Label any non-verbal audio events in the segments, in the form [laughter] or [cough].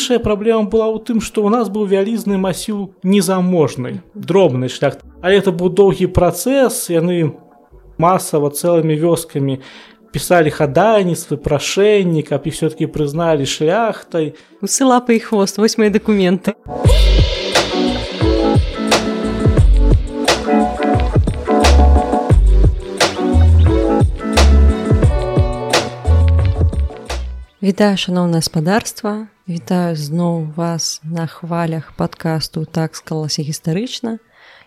іншая праблема была ў тым што ў нас быў вялізны масіў незаможнай дробнай шлях але это быў доўгі працэс яны масава цэлымі вёскамі пісалі хадайніцтвы прашэнні каб і все-таки прызналі шляхтай усы лапы і хвост вось мои документы Вітаю шаноўнае спадарства вітаю зноў вас на хвалях падкасту так скалася гістарычна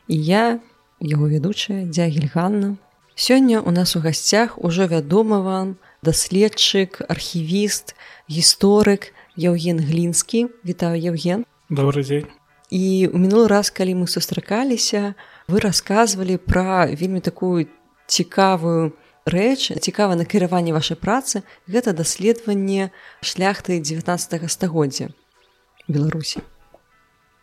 і я яго вядучая дзягельганна Сёння у нас у гасцях ужо вядома вам даследчык архівіст гісторык Яўген глінскі. Вітаю Яўген. Добрый дзень і у мінулы раз калі мы сустракаліся вы расказвалі пра вельмі такую цікавую рэч цікава накіраванне вашай працы гэта даследаванне шляхты 19 стагоддзя беларусі.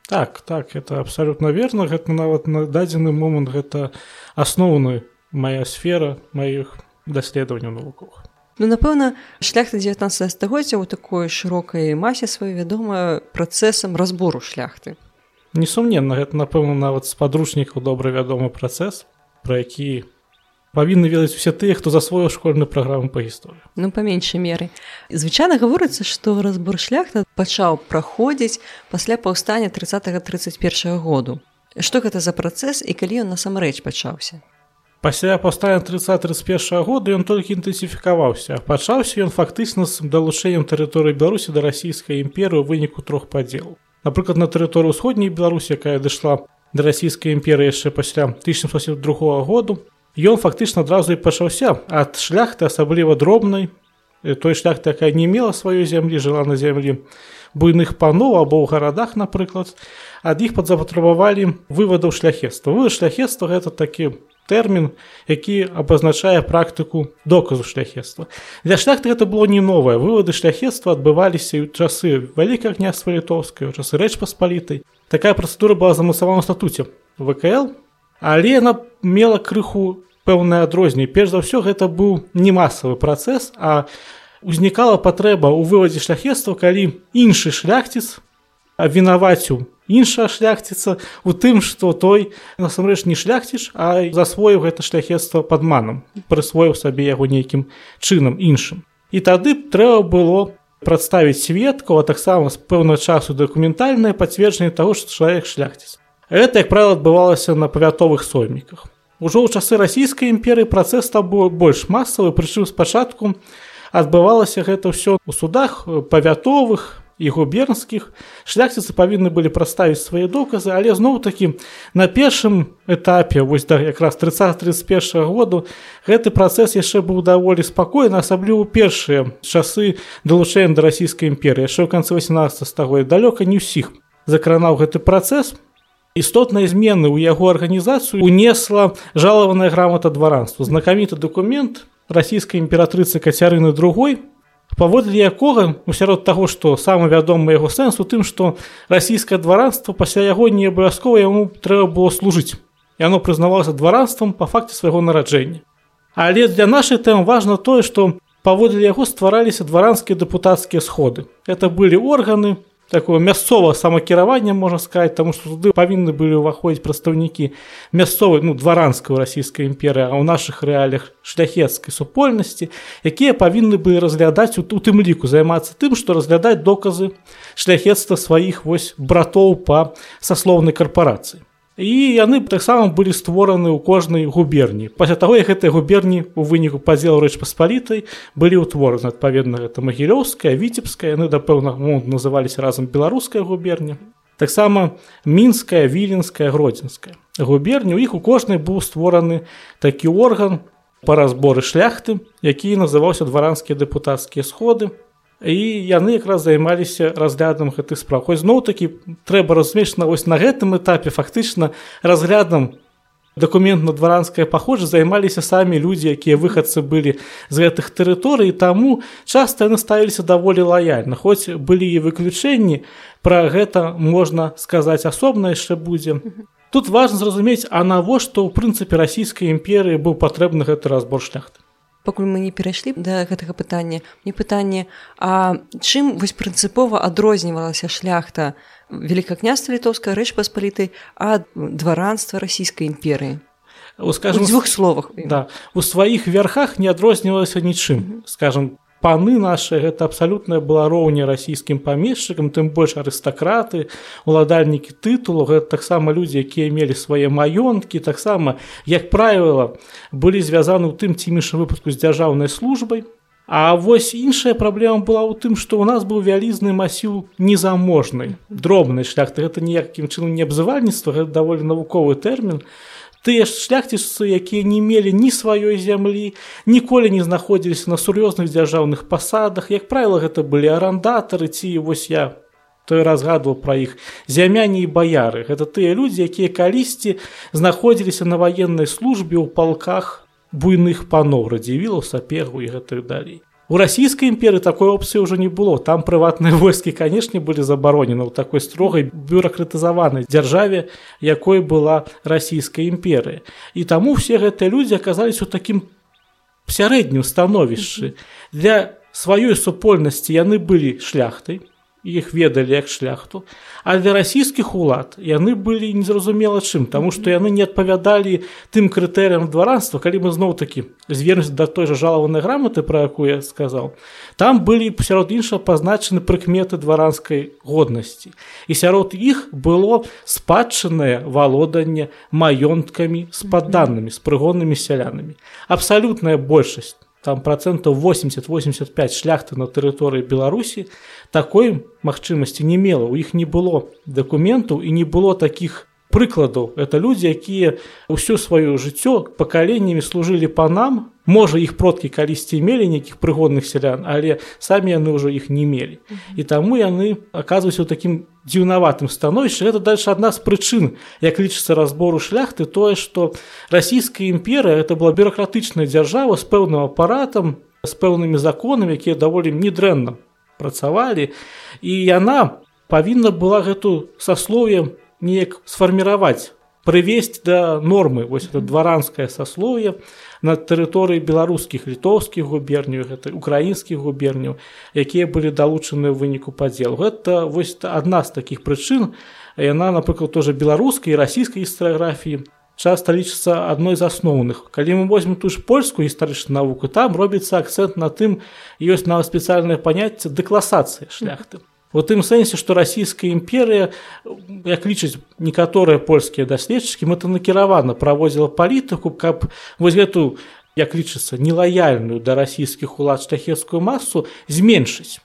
Так так это абсалютна верно гэта нават на дадзены момант гэта асноўны моя сфера маіх даследаванняў навуках Ну, напэўна шляхта 19 стагоддзя ў такой шырокай масе сваёй вядома працэсам разбору шляхты. Несумненна гэта напэўна нават з падручнікаў добра вядомы працэс пра які павінны ведаць усе тыя хто засвоіў школьную праграму па гісторыі. Ну па меншай меры. Звычайна гаворыцца што разбор шляхта пачаў праходзіць пасля паўстання 30 31 году. Што гэта за працэс і калі ён насамрэч пачаўся? Пасля паўстання 30 31 года ён толькі інтэнсіфікаваўся. Пачаўся ён фактычна з далучэннем тэрыторыі беларусі да расійскай імперыі ў выніку трох падзелаў напрыклад на тэрыторыю ўсходняй беларусі якая дайшла да расійскай імперыі яшчэ пасля 1702 году ён фактычна адразу і пачаўся ад шляхты асабліва дробнай той шляхты якая не мела сваёй зямлі жыла на зямлі буйных паноў або ў гарадах напрыклад ад іх падзапатрабавалі вывадаў шляхецтва вы шляхецтва гэта такі тэрмін які абазначае практыку доказу шляхецтва для шляхты гэта было не новае вывады шляхецтва адбываліся ў часы вялікага княства літоўскай часы рэч паспалітай такая працэдура была замасавана статуце вКл але яна мела крыху пэўнае адрозней перш за ўсё гэта быў не масавы працэс а узнікала патрэба ў вывадзе шляхецтва калі іншы шляхціц вінаваціў іншая шляхціца у тым што той насамрэч не шляхціш а засвоіў гэта шляхецтва падманам прысвоіў сабе яго нейкім чынам іншым. І тады трэба было прадставіць сведкаў а таксама з пэўна часу дакументальнае пацверджанне таго што чалавек шляхціц Гэта, як правіла, адбывалася на павятовых сойміках. Ужо ў часы расійскай імперыі працэс быў больш масавы, прычым спачатку адбывалася гэта ўсё ў судах павятовых і губернскіх. Шляхціцы павінны былі прадставіць свае доказы, але зноў-такі на першым этапе вось да якраз 30-31 году гэты працэс яшчэ быў даволі спакойна, асабліва першыя часы далучэння да расійскай імперыі, яшчэ ў канцы 18 стагоддзя далёка не ўсіх закранаў гэты працэс, істотныя змены ў яго арганізацыю унесла жалаваная грамата дваранства. Знакаміты документ расійскай імператрыцы кацярыны другой паводле якога у сярод таго што самы вядомы яго сэнс у тым што расійскае дваранство пасля яго не абавязкова яму трэба было служыць. Яно прызнавалася дваранствам па факце свайго нараджэння. Але для нашай тэм важна тое што паводле яго ствараліся дваранскія дэпутацкія сходы. Это былі органы такое мясцова самакіраванне можна сказать таму што туды павінны былі ўваходзіць прадстаўнікі мясцовай ну дваранскай расійскай імперыі а ў нашых рэалях шляхецкай супольнасці якія павінны былі разглядаць у тым ліку займацца тым што разглядаць доказы шляхецтва сваіх вось братоў па саслоўнай карпорацыі і яны таксама былі створаны ў кожнай губерні пасля таго як гэтай губерні у выніку падзелу рэч паспалітай былі ўтвораны адпаведна гэта магілёўская віцебская яны да пэўнага момант называліся разам беларуская губерня таксама мінская віленская гродзенская губерні. У іх у кожнай быў створаны такі орган па разборы шляхты які называўся дваранскія дэпутацкія сходы і яны якраз займаліся разглядам гэтых справ хоць зноў такі трэба размешчана вось на гэтым этапе фактычна разглядам дакумент на дваранскае паходжа займаліся самі людзі якія выхадцы былі з гэтых тэрыторый таму часта яны ставіліся даволі лаяльна. Хоць былі і выключэнні пра гэта можна сказаць асобна яшчэ будзе. Тут важна зразумець а навошта ў прынцыпе расійскай імперыі быў патрэбны гэты разбор шляхты пакуль мы не перайшлі да гэтага пытання не пытанне А чым вось прынцыпова адрознівалася шляхта великакняства літоўская рэч паспалітай ад дваранства расійскай імперыі? Скажем двух словах. да. У сваіх верхах не адрознівалася нічым скажем паны наши гэта абсалютная была роўня расійскім памешчыкам тым больш арыстакраты уладальнікі тытулу гэта таксама людзі якія мелі свае маёнткі таксама як правіла былі звязаны ў тым ці іншым выпадку з дзяржаўнай службай А вось іншая праблема была ў тым што ў нас быў вялізны масіў незаможнай дробнай шляхты гэта ніякім чынам не абзывальніцтва гэта даволі навуковы тэрмін тыя ж шляхціцы якія не мелі ні сваёй зямлі ніколі не знаходзіліся на сур'ёзных дзяржаўных пасадах. Як правіла гэта былі арандатары ці вось я той разгадваў пра іх зямяне і баяры. Гэта тыя людзі якія калісьці знаходзіліся на ваеннай службе ў палках буйных паноў радзівілаў сапегу і гэтых далей У расійскай імперы такой опцыі ўжо не было. Там прыватныя [laughs] войскі канешне былі забаронены ў такой строгай бюракратызаванай дзяржаве якой была расійская імперыя і таму все гэтыя людзі аказаліся ў такім сярэднім становішчы для сваёй супольнасці яны былі шляхтай іх ведалі як шляхту. А для расійскіх улад яны былі незразумела чым таму што яны не адпавядалі тым крытэрыям дваранства. Калі мы зноў такі звернуць да той жа жалаванай граматы пра якую я сказаў там былі сярод іншага пазначаны прыкметы дваранскай годнасці. І сярод іх было спадчынае валоданне маёнткамі з падданымі з прыгоннымі сялянамі. Абсалютная большасць там процентаў 80-85 шляхты на тэрыторыі беларусі такой магчымасці не мела у іх не было дакументаў і не было таких прыкладаў это людзі якія ўсё сваё жыццё пакаленнямі служылі па нам можа іх продкі калісьці мелі нейкіх прыгодных сялян але самі яны ўжо іх не мелі. І таму яны аказваюцца ў такім дзіўнаватым становішча это дальше адна з прычын як лічыцца разбору шляхты тое што расійская імперыя это была бюрократычная дзяржава з пэўным апаратам з пэўнымі законамі якія даволі недрэнна працавалі. І яна павінна была гэту саслове неяк сфарміраваць прывесці да нормы. Вось это дваранскае саслове на тэрыторыі беларускіх літоўскіх губерняў гэта украінскіх губерняў якія былі далучаны ў выніку падзел. Гэта вось адна з такіх прычын. Яна напрыклад тоже беларускай расійскай гістарыяграфіі часта лічыцца адной з асноўных. Калі мы возьмем ту ж польскую гістарычную навуку там робіцца акцэнт на тым ёсць нават спецыяльнае паняцце дэкласацыі шляхты у тым сэнсе што расійская імперыя як лічаць некаторыя польскія даследчыкі мэтанакіравана праводзіла палітыку каб вось гэту як лічыцца нелаяльную да расійскіх улад шляхецкую масу зменшыць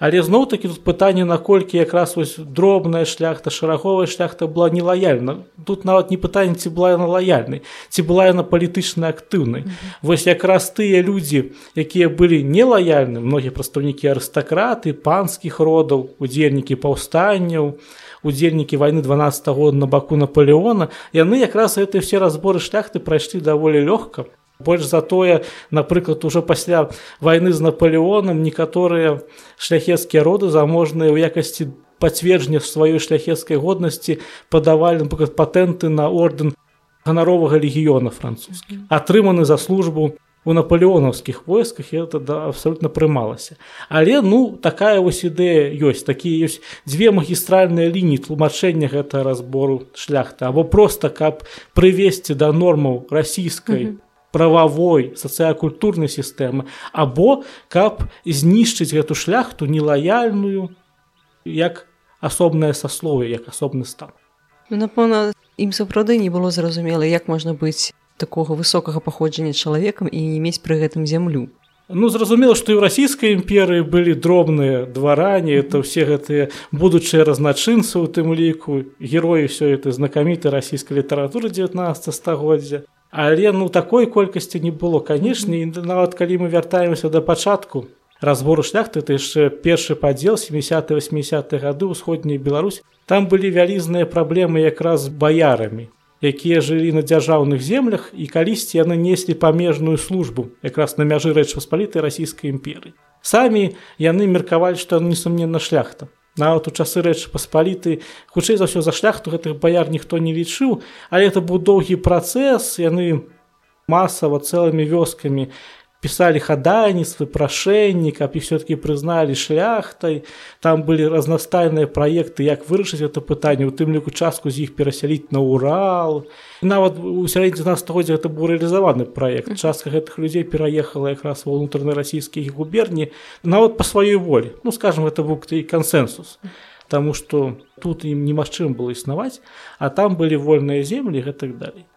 Але зноў такі тут пытанне наколькі якраз вось дробная шляхта шараговая шляхта была нелаяльна. Тут нават не пытанне ці была яна лаяльнай ці была яна палітычна актыўнай. Mm -hmm. вось якраз тыя людзі якія былі нелаяльны многія прадстаўнікі арыстакраты панскіх родаў удзельнікі паўстанняў удзельнікі вайны 12 год на баку наполеона яны якраз гэты все разборы шляхты прайшлі даволі лёгка больш за тое напрыклад ужо пасля вайны з наполеоном некаторыя шляхецкія роды заможныя ў якасці пацверджання сваёй шляхецкай годнасці падавалі напрыклад патэнты на ордэн ганаровага легіёна французскі атрыманы за службу у наполеонаўскіх войсках это да абсолютно прымалася але ну такая вось ідэя ёсць такія ёсць дзве магістральныя лініі тлумачэння гэта разбору шляхта або просто каб прывесці да нормаў расійскай mm -hmm прававой сацыякультурнай сістэмы або каб знішчыць гэту шляхту нелаяльную як асобнае саслове як асобны стан. Ну, напэўна ім сапраўды не было зразумела як можна быць такога высокага паходжання чалавекам і не мець пры гэтым зямлю. Ну зразумела што і ў расійскай імперыі былі дробныя дварані это ўсе гэтыя будучыя разначынцы у тым ліку героі ўсё это знакаміты расійскай літаратуры 19 стагоддзя Але ну такой колькасці не было канешне нават калі мы вяртаемся да пачатку разбору шляхты ты яшчэ першы падзел 70 80 гады ўсходняй Беларусь там былі вялізныя праблемы якраз з баярамі якія жылі на дзяржаўных землях і калісьці яны неслі памежную службу якраз на мяжы рэч паспалітай расійскай імперыі. Самі яны меркавалі што несумненна шляхта нават у часы рэчы паспаліты хутчэй за ўсё за шляхту гэтых баяр ніхто не лічыў але это быў доўгі працэс яны масава цэлымі вёскамі писали хадайніцтвы прашэнні каб і все-таки прызналі шляхтай там былі разнастайныя праекты як вырашыць это пытанне у тым ліку частку з іх перасяліць на урал. Нават у сярэдзі 19годдзя это быў рэалізаваны праект частка гэтых людзей пераехала якраз ва ўнутраны расійскія губерні нават па сваёй волі. Ну скажем это быў і кансенсус Таму што тут ім немагчым было існаваць а там былі вольныя землі гэтак далей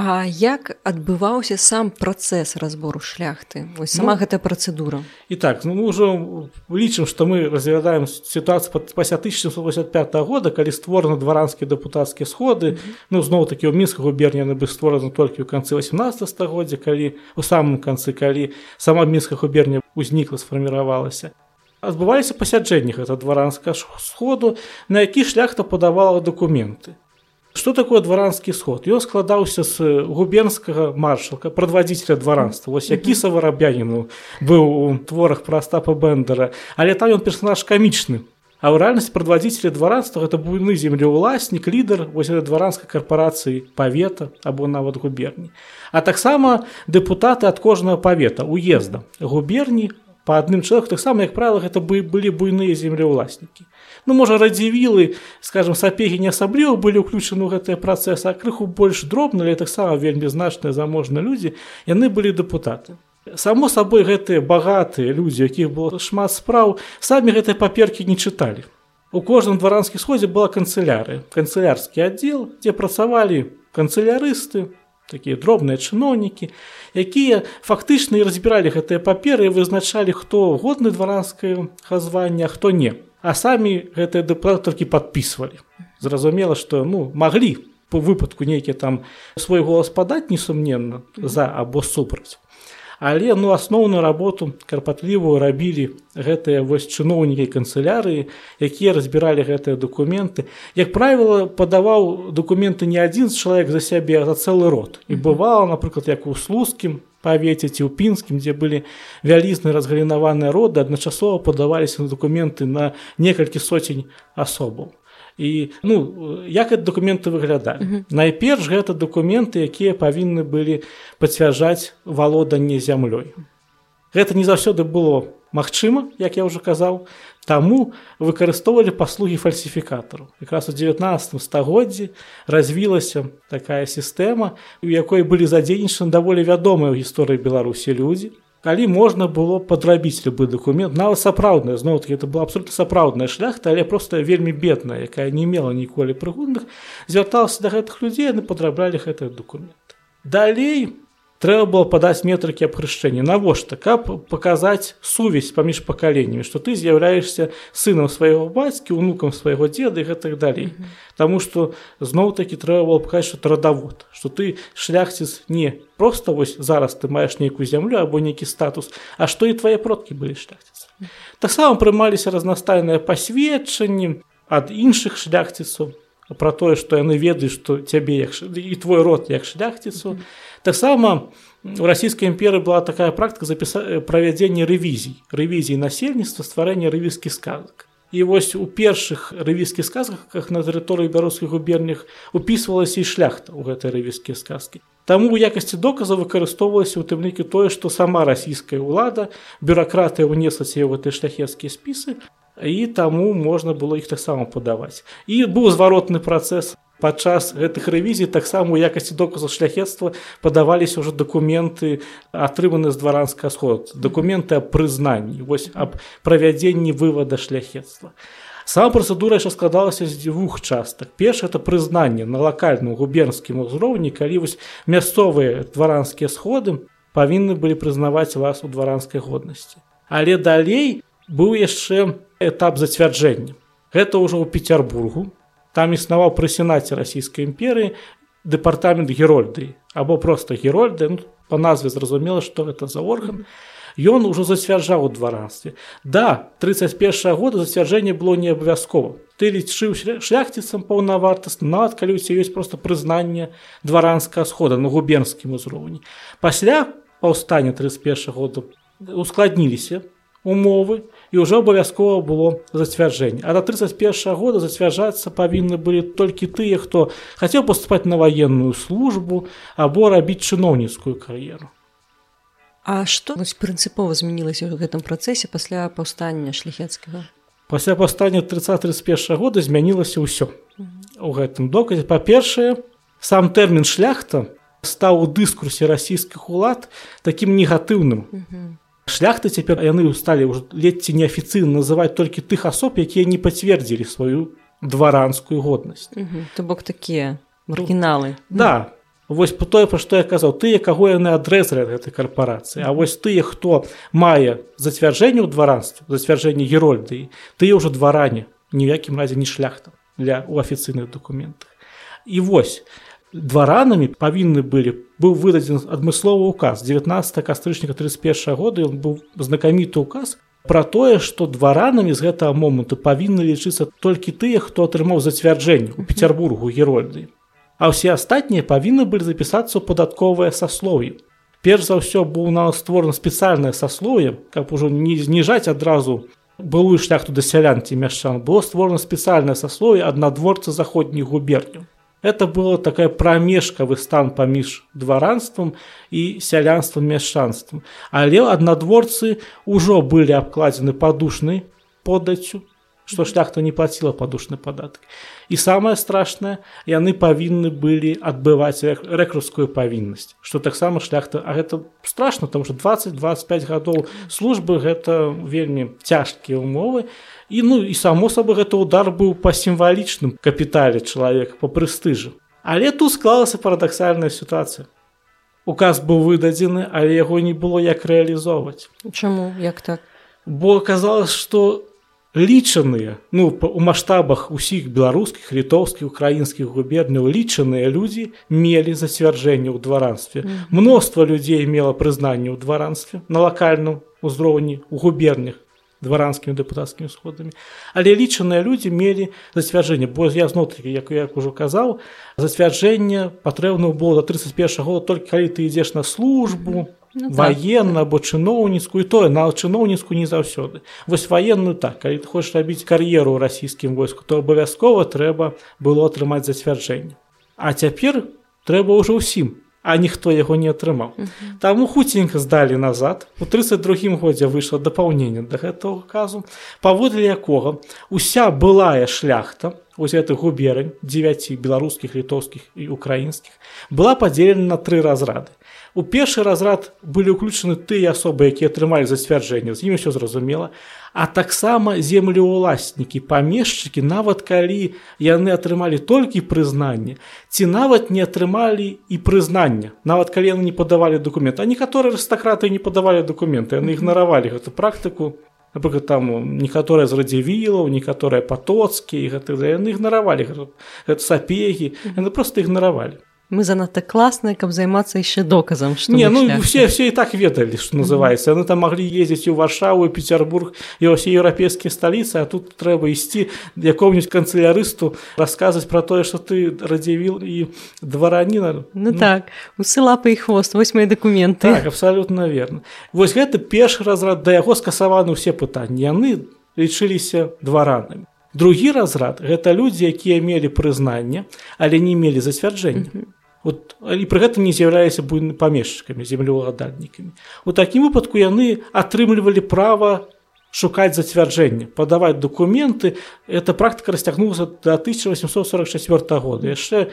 А як адбываўся сам працэс разбору шляхты? Вось сама ну, гэтая працэдура. і так ну, мы ўжо лічым што мы разглядаем сітуацыю пасля 1785 года калі створаны дваранскія дэпутацкія сходы. Mm -hmm. ну зноў такі ў мінска губерняны бы створаны толькі ў канцы 18 стагоддзя калі у самым канцы калі сама мінска губерня узнікла сфарміравалася. Адбываліся пасяджэнні гэта дваранска сходу на які шляхта падавала дакументы Што такое дваранскі сход? Ён складаўся з губернскага маршалка, прадвадзіцеля дваранства. Вось які саварабяніну быў у творах пра Астапа Бэндера, але там ён персонаж камічны. А ў рэальнасці прадвадзіцеля дваранства гэта буйны землеўласнік, лідар вось дваранскай карпорацыі павета або нават губерні. А таксама дэпутаты ад кожнага павета уезда губерні па адным чалавеку таксама як правіла гэта бы былі буйныя землеўласнікі ну можа радзівілы скажем сапегі не асабліва былі ўключаны ў гэтыя працэсы а крыху больш дробна але таксама вельмі значныя заможныя людзі яны былі дэпутаты само сабой гэтыя багатыя людзі якіх было шмат спраў самі гэтай паперкі не чыталі. У кожным дваранскі сходзе была канцыляры канцылярскі аддзел дзе працавалі канцылярысты такія дробныя чыноўнікі якія фактычна і разбіралі гэтыя паперы і вызначалі хто годны дваранскае хазвання хто не а самі гэтыя дэпутаткі подписывалі зразумела что ну маглі по выпадку нейкі там свой голас падаць несумненна за або супраць але ну асноўную работу карпатлівую рабілі гэтыя вось чыноўнікі канцылярыі якія разбіралі гэтыя документы як правіла падаваў документы не адзін з чалавек за сябе за цэлы род. І бывала напрыклад як у слузкім павеце ці ў пінскім дзе былі вялізныя разгалінаваныя роды адначасова падаваліся на дакументы на некалькі соцень асобаў. І ну як это документы выглядалі? Uh -huh. найперш гэта документы якія павінны былі пацвярджаць валоданне зямлёй. Гэта не заўсёды было магчыма як я ўжо казаў Таму выкарыстоўвалі паслугі фальсіфікатару. Якраз у 19 стагоддзі развілася такая сістэма, у якой былі задзейнічаны даволі вядомыя ў гісторыі Беларусі людзі. Калі можна было падрабіць любы дакумент, нават сапраўдная зноў таки это была абсолютно сапраўдная шляхта, але проста вельмі бедная, якая не мела ніколі прыгодных, звярталася да гэтых людзей, яны падраблялі гэтыя документы. Далей трэба было падаць метрыкі абхрышчэння навошта? Каб паказаць сувязь паміж пакаленнямі што ты з'яўляешься сынам свайго бацькі унукам свайго деда і гэтых далей mm -hmm. Таму што зноў такі трэба было паказаць што радавод што ты шляхціц не просто вось зараз ты маеш нейкую зямлю або нейкі статус а што і твае продкі былі шляхціцы mm -hmm. таксама прымаліся разнастайныя пасведчанні ад іншых шляхціцаў про тое што яны ведаюць што цябе як і твой род як шляхціцу. Mm -hmm таксама у расійскай імперы была такая практыка запіса э, правядзення рэвізій рэвізій насельніцтва стварэння рэвізскіх сказак. І вось у першых рэвійскіх сказках на тэрыторыі бярускіх губернях упісвалася і шляхта ў гэтай рэвійскія сказкі. Таму у якасці доказа выкарыстоўвалася ў тым лікі тое што сама расійская ўлада бюракратыя ўнеслася ў гэтыя шляхецкія спісы і таму можна было іх таксама падаваць. І быў зваротны працэс. Падчас гэтых рэвізій таксама у якасці доказу шляхетства падаваліся ўжо дакументы атрыманы з дваранска сход дакументы аб прызнанні. Вось аб правядзенні вывада шляхетства сама працэдура яшчэ складалася з дзвюх частак. Перш это прызнанне на лакальным губернскім узроўні калі вось мясцовыя дваранскія сходы павінны былі прызнаваць вас у дваранскай годнасці. Але далей быў яшчэ этап зацвярджэння. Гэта ўжо ў петербургу там існаваў пры сенаце расійскай імперыі дэпартамент герольды або просто герольды ну, по назве зразумела што гэта за орган. Ён ужо зацвярджаў у дваранстве. Да 31 года зацвярджэнне было не абавязкова. Ты лічыў шляхціцам паўнавартасна нават калі у ёсць просто прызнанне дваранскага схода на губернскім узроўні. Пасля паўстання 31 года ускладніліся умовы і ўжо абавязкова было зацвярджэнне а до 31 года зацвярджацца павінны былі толькі тыя хто хацеў паступаць на ваенную службу або рабіць чыноўніцкую кар'еру А што ну, прынцыпова змянілася ў гэтым працэсе пасля паўстання шляхецкага пасля паўстання 30-31 года змянілася ўсё у гэтым доказе па-першае сам тэрмін шляхта стаў у дыскурсе расійскіх улад такім негатыўным шляхты цяпер яны сталі ледці неафіцыйна называць толькі тых асоб якія не пацвердзілі сваю дваранскую годнасць то бок такія маргіналы да. Вось по тое пра што я казаў тыя каго яны адрэзалі ад гэтай карпорацыі А вось тыя хто мае зацвярджэнне ў дваранстве зацвярджэнне герольдыі тыя ўжо дваране ні ў якім разе не шляхта для у афіцыйных дакументах. І вось дваранамі павінны былі быў выдадзен адмысловы указ 19 кастрычніка 31 года ён быў знакаміты указ пра тое што дваранамі з гэтага моманту павінны лічыцца толькі тыя хто атрымаў зацвярджэнне у петербургу герольдыі а ўсе астатнія павінны былі запісацца ў падатковыя саслові. Перш за ўсё быў на створана спецыяльнае саслоўе, каб ужо не зніжаць адразу былую шляхту да сялян ці мяшчан было створана спецыяльнае саслоўе аднадворца заходніх губерняў. Это было такая прамежкавы стан паміж дваранствам і сялянствам мяшчанствам. Але аднадворцы ўжо былі абкладзены падушнай подацю, што шляхта не плаціла падушны падатак. І самае страшнае яны павінны былі адбываць рэкрускую павіннасць што таксама шляхта. А гэта страшно там что 20-25 гадоў службы гэта вельмі цяжкія умовы. І ну і само сабой гэта удар быў па сімвалічным капітале чалавека по прэстыжу але тут склалася парадаксальная сітуацыя указ быў выдадзены але яго не было як рэалізоўваць чаму як так? Бо аказалось что лічаныя ну у маштабах усіх беларускіх літоўскіх украінскіх губерняў лічаныя людзі мелі зацвярджэнне ў дваранстве. Мноства людзей мела прызнанне ў дваранстве на лакальным узроўні у губернях дваранскімі дэпутацкімі сходамі. Але лічаныя людзі мелі зацвярджэнне бо я знотыкі як як ужо казаў зацвярджэнне патрэбна было да 31 года толькі калі ты ідзеш на службу ну, ваенна або чыноўніцкую тое на чыноўніцку не заўсёды. Вось ваенную так калі ты хочаш рабіць кар'еру ў расійскім войску то абавязкова трэба было атрымаць зацвярджэнне. А цяпер трэба ўжо ўсім а ніхто яго не атрымаў. Таму хуценька здалі назад у 32 годзе выйшла дапаўненне да гэтага казу паводле якога уся былая шляхта вось гэты губерань 9 беларускіх літоўскіх і украінскіх была падзелена на тры разрады У першы разрад былі ўключаны тыя асобы, якія атрымалі зацвярджэнне, з імі ўсё зразумела. А таксама землеўласнікі, памешчыкі, нават калі яны атрымалі толькі прызнанне, ці нават не атрымалі і прызнання, нават калі яны не падавалі дакумент. А некаторыя арыстакраты не падавалі дакументы, яны ігнаравалі гэту практыку. Напрыклад, там некаторыя з радзівілаў, некаторыя патоцкія, яны ігнаравалі гэта сапегі, яны проста ігнаравалі мы занадта класныя каб займацца яшчэ доказам что не ну все все і так ведалі что называется. Яны там маглі ездзіць у варшаву петербург і ўсе еўрапейскія сталіцы а тут трэба ісці якому-нибудь канцелярысту расказваць про тое что ты радзівіл і двараніна ну, ну. так усы лапы і хвост вось мои документы. Так, абсолютно верно. Вось гэта першы разрад да яго скасаваны ўсе пытанні яны лічыліся дваранамі другі разрад гэта людзі якія мелі прызнанне але не мелі зацвярджэння mm -hmm. Вот, і пры гэтым не з'яўляліся буйны памешчыкамі землеўладальнікамі. У такім выпадку яны атрымлівалі права шукаць зацвярджэнне, падаваць дакументы. Эта практыка расцягнулася да 1844 года. яшчэ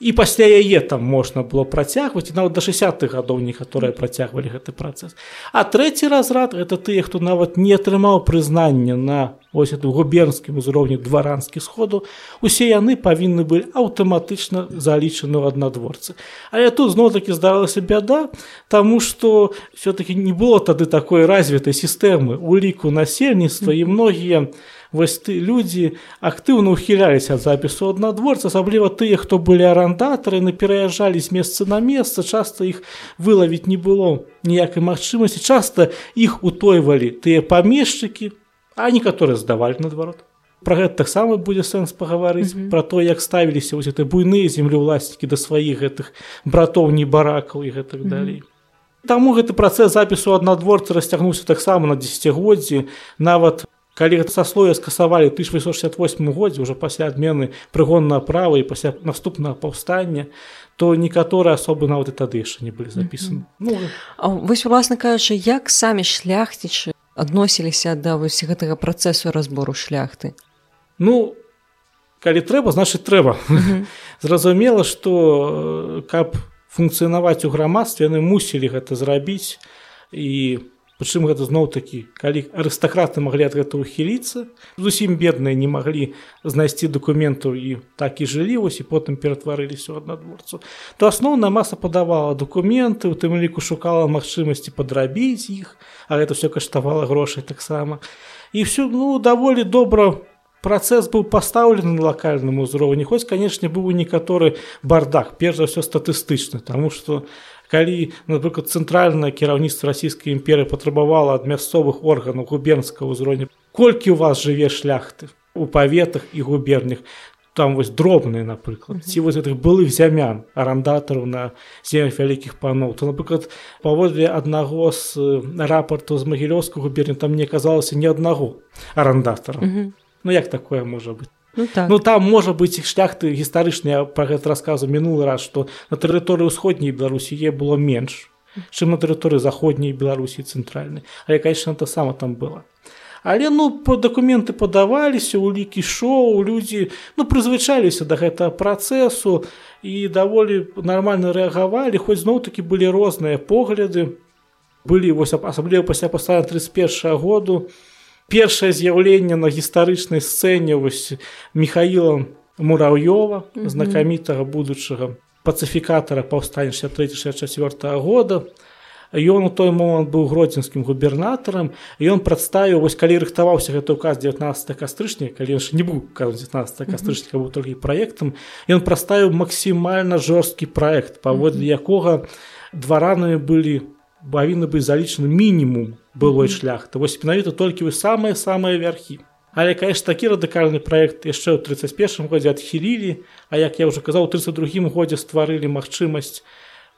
і пасля яе там можна было працягваць нават да 60-х гадоў некаторыя працягвалі гэты працэс а трэці разрад это тыя хто нават не атрымаў прызнання на ось эту губернскім узроўні дваранскі сходу. Усе яны павінны былі аўтаматычна залічаны ў аднадворцы. Але тут зноў таки здаралася бяда тому что все-таки не было тады такой развітай сістэмы. У ліку насельніцтва і многія у вось ты людзі актыўна ухіляліся ад запісу аднадворца асабліва тыя хто былі арандатары на пераязджалі з месца на месца часта іх вылавіць не было ніякай магчымасці часта іх утойвалі тыя памешчыкі а некаторыя здавалі наадварот Пра гэта таксама будзе сэнс пагаварыць mm -hmm. пра то як ставіліся вось гэты буйныя землеўласнікі да сваіх гэтых братоў не баракаў і гэтак mm -hmm. далей. Таму гэты працэс запісу аднадворца расцягнуўся таксама на дзесяцігоддзі. Нават калі гэта саслоя скасавалі 1868 годзе уже пасля адмены прыгоннага права і пасля наступнага паўстання то некаторыя асобы нават і тады яшчэ не былі запісаны. Ну, вось уласна кажучы як самі шляхцічы адносіліся да вось гэтага працэсу разбору шляхты? Ну калі трэба значит трэба. [laughs] Зразумела что каб функцыянаваць у грамадстве яны мусілі гэта зрабіць. І Прычым гэта зноў такі калі арыстакраты маглі ад гэта ухіліцца зусім бедныя не маглі знайсці дакументаў і так і жылі вось і потым ператварыліся ў аднадворцу то асноўная маса падавала дакументы у тым ліку шукала магчымасці падрабіць іх а гэта все каштавала грошай таксама. І все ну даволі добра працэс быў пастаўлены на лакальным узроўні хоць канешне быў у некаторы бардах перш за ўсё статыстычны таму што калі напрыклад цэнтральнае кіраўніцтва расійскай імперы патрабавала ад мясцовых органаў губернскага ўзроўня колькі у вас жыве шляхты? У паветах і губернях там вось дробныя напрыклад ці вось гэтых былых зямян арандатараў на землях вялікіх паноў то напрыклад паводле аднаго з рапарту з магілёўскага губерня там не аказалася ні аднаго арандатара ну як такое можа быць Ну, так. ну там можа быць шляхты гістарычныя пра гэта расказу мінулы раз што на тэрыторыі ўсходняй беларусіе было менш чым на тэрыторыі заходняй беларусі цэнтральнай. Але конечно то сама там было. Але ну по дакументы падаваліся улікі шоу людзі ну прызвычаліся да гэтага працэсу і даволі нармальна рэагавалі хоць зноў такі былі розныя погляды. Былі вось асабліва пасля пастава 31 году і першае з'яўленне на гістарычнай сцэне вось михаила мураўёва знакамітага будучага пацыфікатара паўстання 63-64 года. Ён у той момант быў гродзенскім губернатарам ён прадставіў вось калі рыхтаваўся гэты указ 19 кастрычніка калі яшчэ не быў 19 кастрычніка быў толькі праектам ён праставіў максімальна жорсткі праект паводле якога дваранамі былі павінны быць залічаны мінімум былой шляхты. Вось менавіта толькі вы самыя самыя вярхі. Але конечно такі радыкальны проект яшчэ ў 31 годзе адхілілі А як я уже казаў у 32 годзе стварылі магчымасць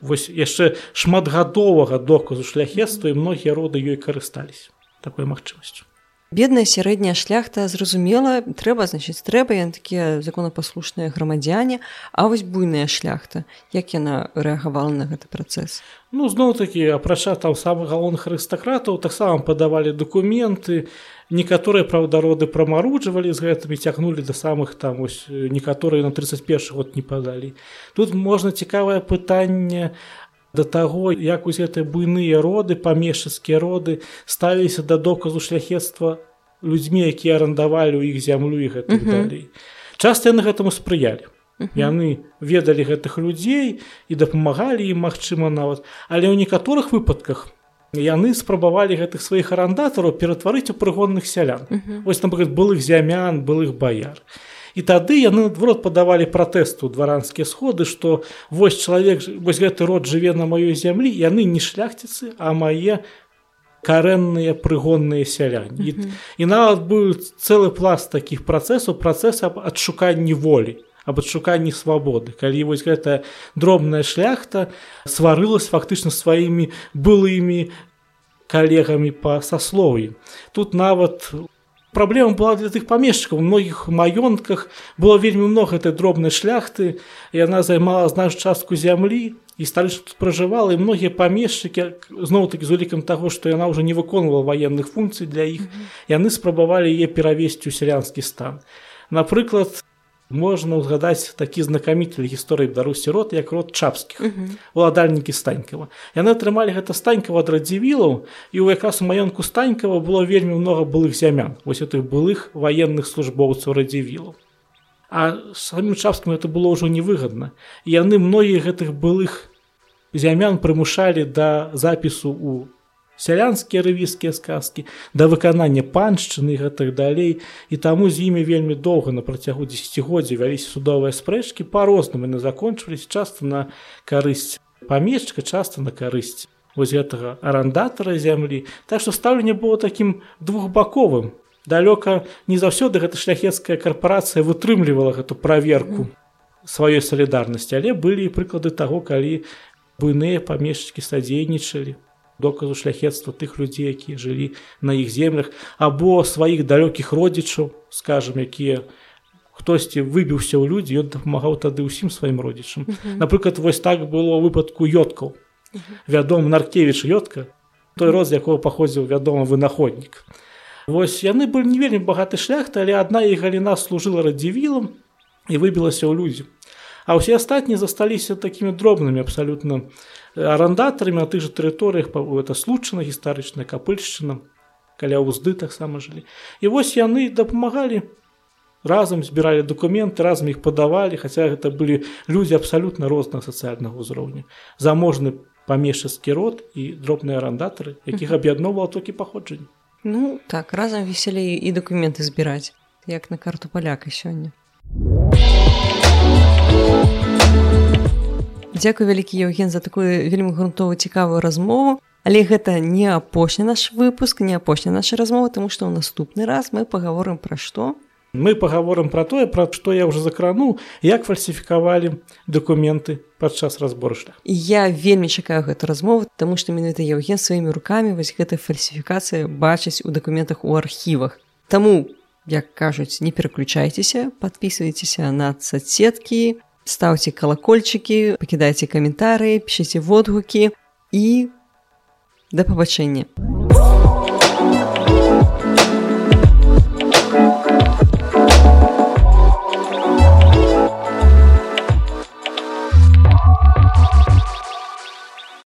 вось яшчэ шматгадовага доказу шляхетства і многія роды ёй карыстались такой магчымасцю бедная сярэдняя шляхта зразумела трэба значыць трэба яны такія законапаслушныя грамадзяне а вось буйная шляхта як яна рэагавала на гэты працэс? Ну зноў такі апрача там самых галоўных арыстакратаў таксама падавалі дакументы некаторыя праўдароды прамаруджвалі з гэтымі цягнулі да самых там ось некаторыя на 31 год не падалі. Тут можна цікавае пытанне да таго як вось гэтыя буйныя роды памешчыцкія роды ставіліся да доказу шляхецтва людзьмі якія арандавалі ў іх зямлю і гэта uh -huh. далей часта яны гэтаму спрыялі uh -huh. яны ведалі гэтых людзей і дапамагалі ім магчыма нават але ў некаторых выпадках яны спрабавалі гэтых сваіх арандатараў ператварыць у прыгонных сялян uh -huh. вось напрыклад былых зямян былых баяр і тады яны наадварот падавалі пратэсту дваранскія сходы што вось чалавек вось гэты род жыве на маёй зямлі яны не шляхціцы а мае карэнныя прыгонныя сяляне. І, і нават быў цэлы пласт такіх працэсаў працэс аб адшуканні волі аб адшуканні свабоды. Калі вось гэтая дробная шляхта сварылась фактычна сваімі былымі калегамі па саслові тут нават у Праблема была для тых памешчыкаў у многіх маёнтках было вельмі много гэтай дробнай шляхты і яна займала знаеш частку зямлі і сталі тут пражывала і многія памешчыкі зноў такі з улікам таго што яна ўжо не выконвала ваенных функцый для іх яны спрабавалі яе перавесці ў сялянскі стан. Напрыклад можна ўзгадаць такі знакаміты гісторыі беларусі род як род чапскіх уладальнікі станькава яны атрымалі гэта станькава ад радзівілаў і ў якраз у маёнку станькава было вельмі много былых зямян. Вось гэтых былых военных службоўцаў радзівілаў. А самім чапскім это было ўжо невыгадна. Яны многія гэтых былых зямян прымушалі да запісу у сялянскія рэвійскія сказкі да выканання паншчыны гэтых далей. І таму з імі вельмі доўга на працягу десятгоддзя вяліся судовыя спрэчкі. Па-рознаму яны закончылись часта на карысць памешчыка часта на карысць вось гэтага арандатара зямлі. Так што стаўленне было такім двухбаковым. Далёка не заўсёды гэта шляхецкая карпорацыя вытрымлівала гэту праверку сваёй салідарнасці але былі прыклады таго калі буйныя памешчыкі садзейнічалі доказу шляхетства тых людзей якія жылі на іх землях або сваіх далёкіх родзічаў скажем якія хтосьці выбіўся ў людзі ён дапамагаў тады ўсім сваім родзічам. Напрыклад вось так было выпадку ёткаў. Вядом наркевич ётка той роз якого паходзіў вядома вынаходнік. Вось яны былі не вельмі багаты шляхта але адна і галіна служыла радзівілам і выбілася ў людзі. А ўсе астатнія засталіся такімі дробнымі абсалютна арандатарамі на тых жа тэрыторыях это случана гістарычная капыльшчына каля ўзды таксама жылі. І вось яны дапамагалі разам збіралі документы разам іх падавалі хаця гэта былі людзі абсалютна рознага сацыяльнага ўзроўню. Заможны памешчыцкі род і дробныя арандатары якіх аб'ядноўвала толькі паходжанне. Ну так разам весялей і дакументы збіраць як на карту паляка сёння Дзякуй вялікі Еўген за такую вельмі грунтовую цікавую размову але гэта не апошні наш выпуск не апошня наша размова тому што ў наступны раз мы паговорым пра што Мы паговорым пра тое, пра што я ўжо закрануў, як фальсіфікавалі дакументы падчас разборшлях. Я вельмі чакаю гэту размову, таму што менавіта Яўген сваімі рукамі вось гэта фальсіфікацыя бачыць у дакументах у архівах. Таму, як кажуць, не пераключайцеся, подписывайтеся на соцсеткі, ставце калакольчыкі, пакідайце каментары, пішыце водгукі і да пабачэння.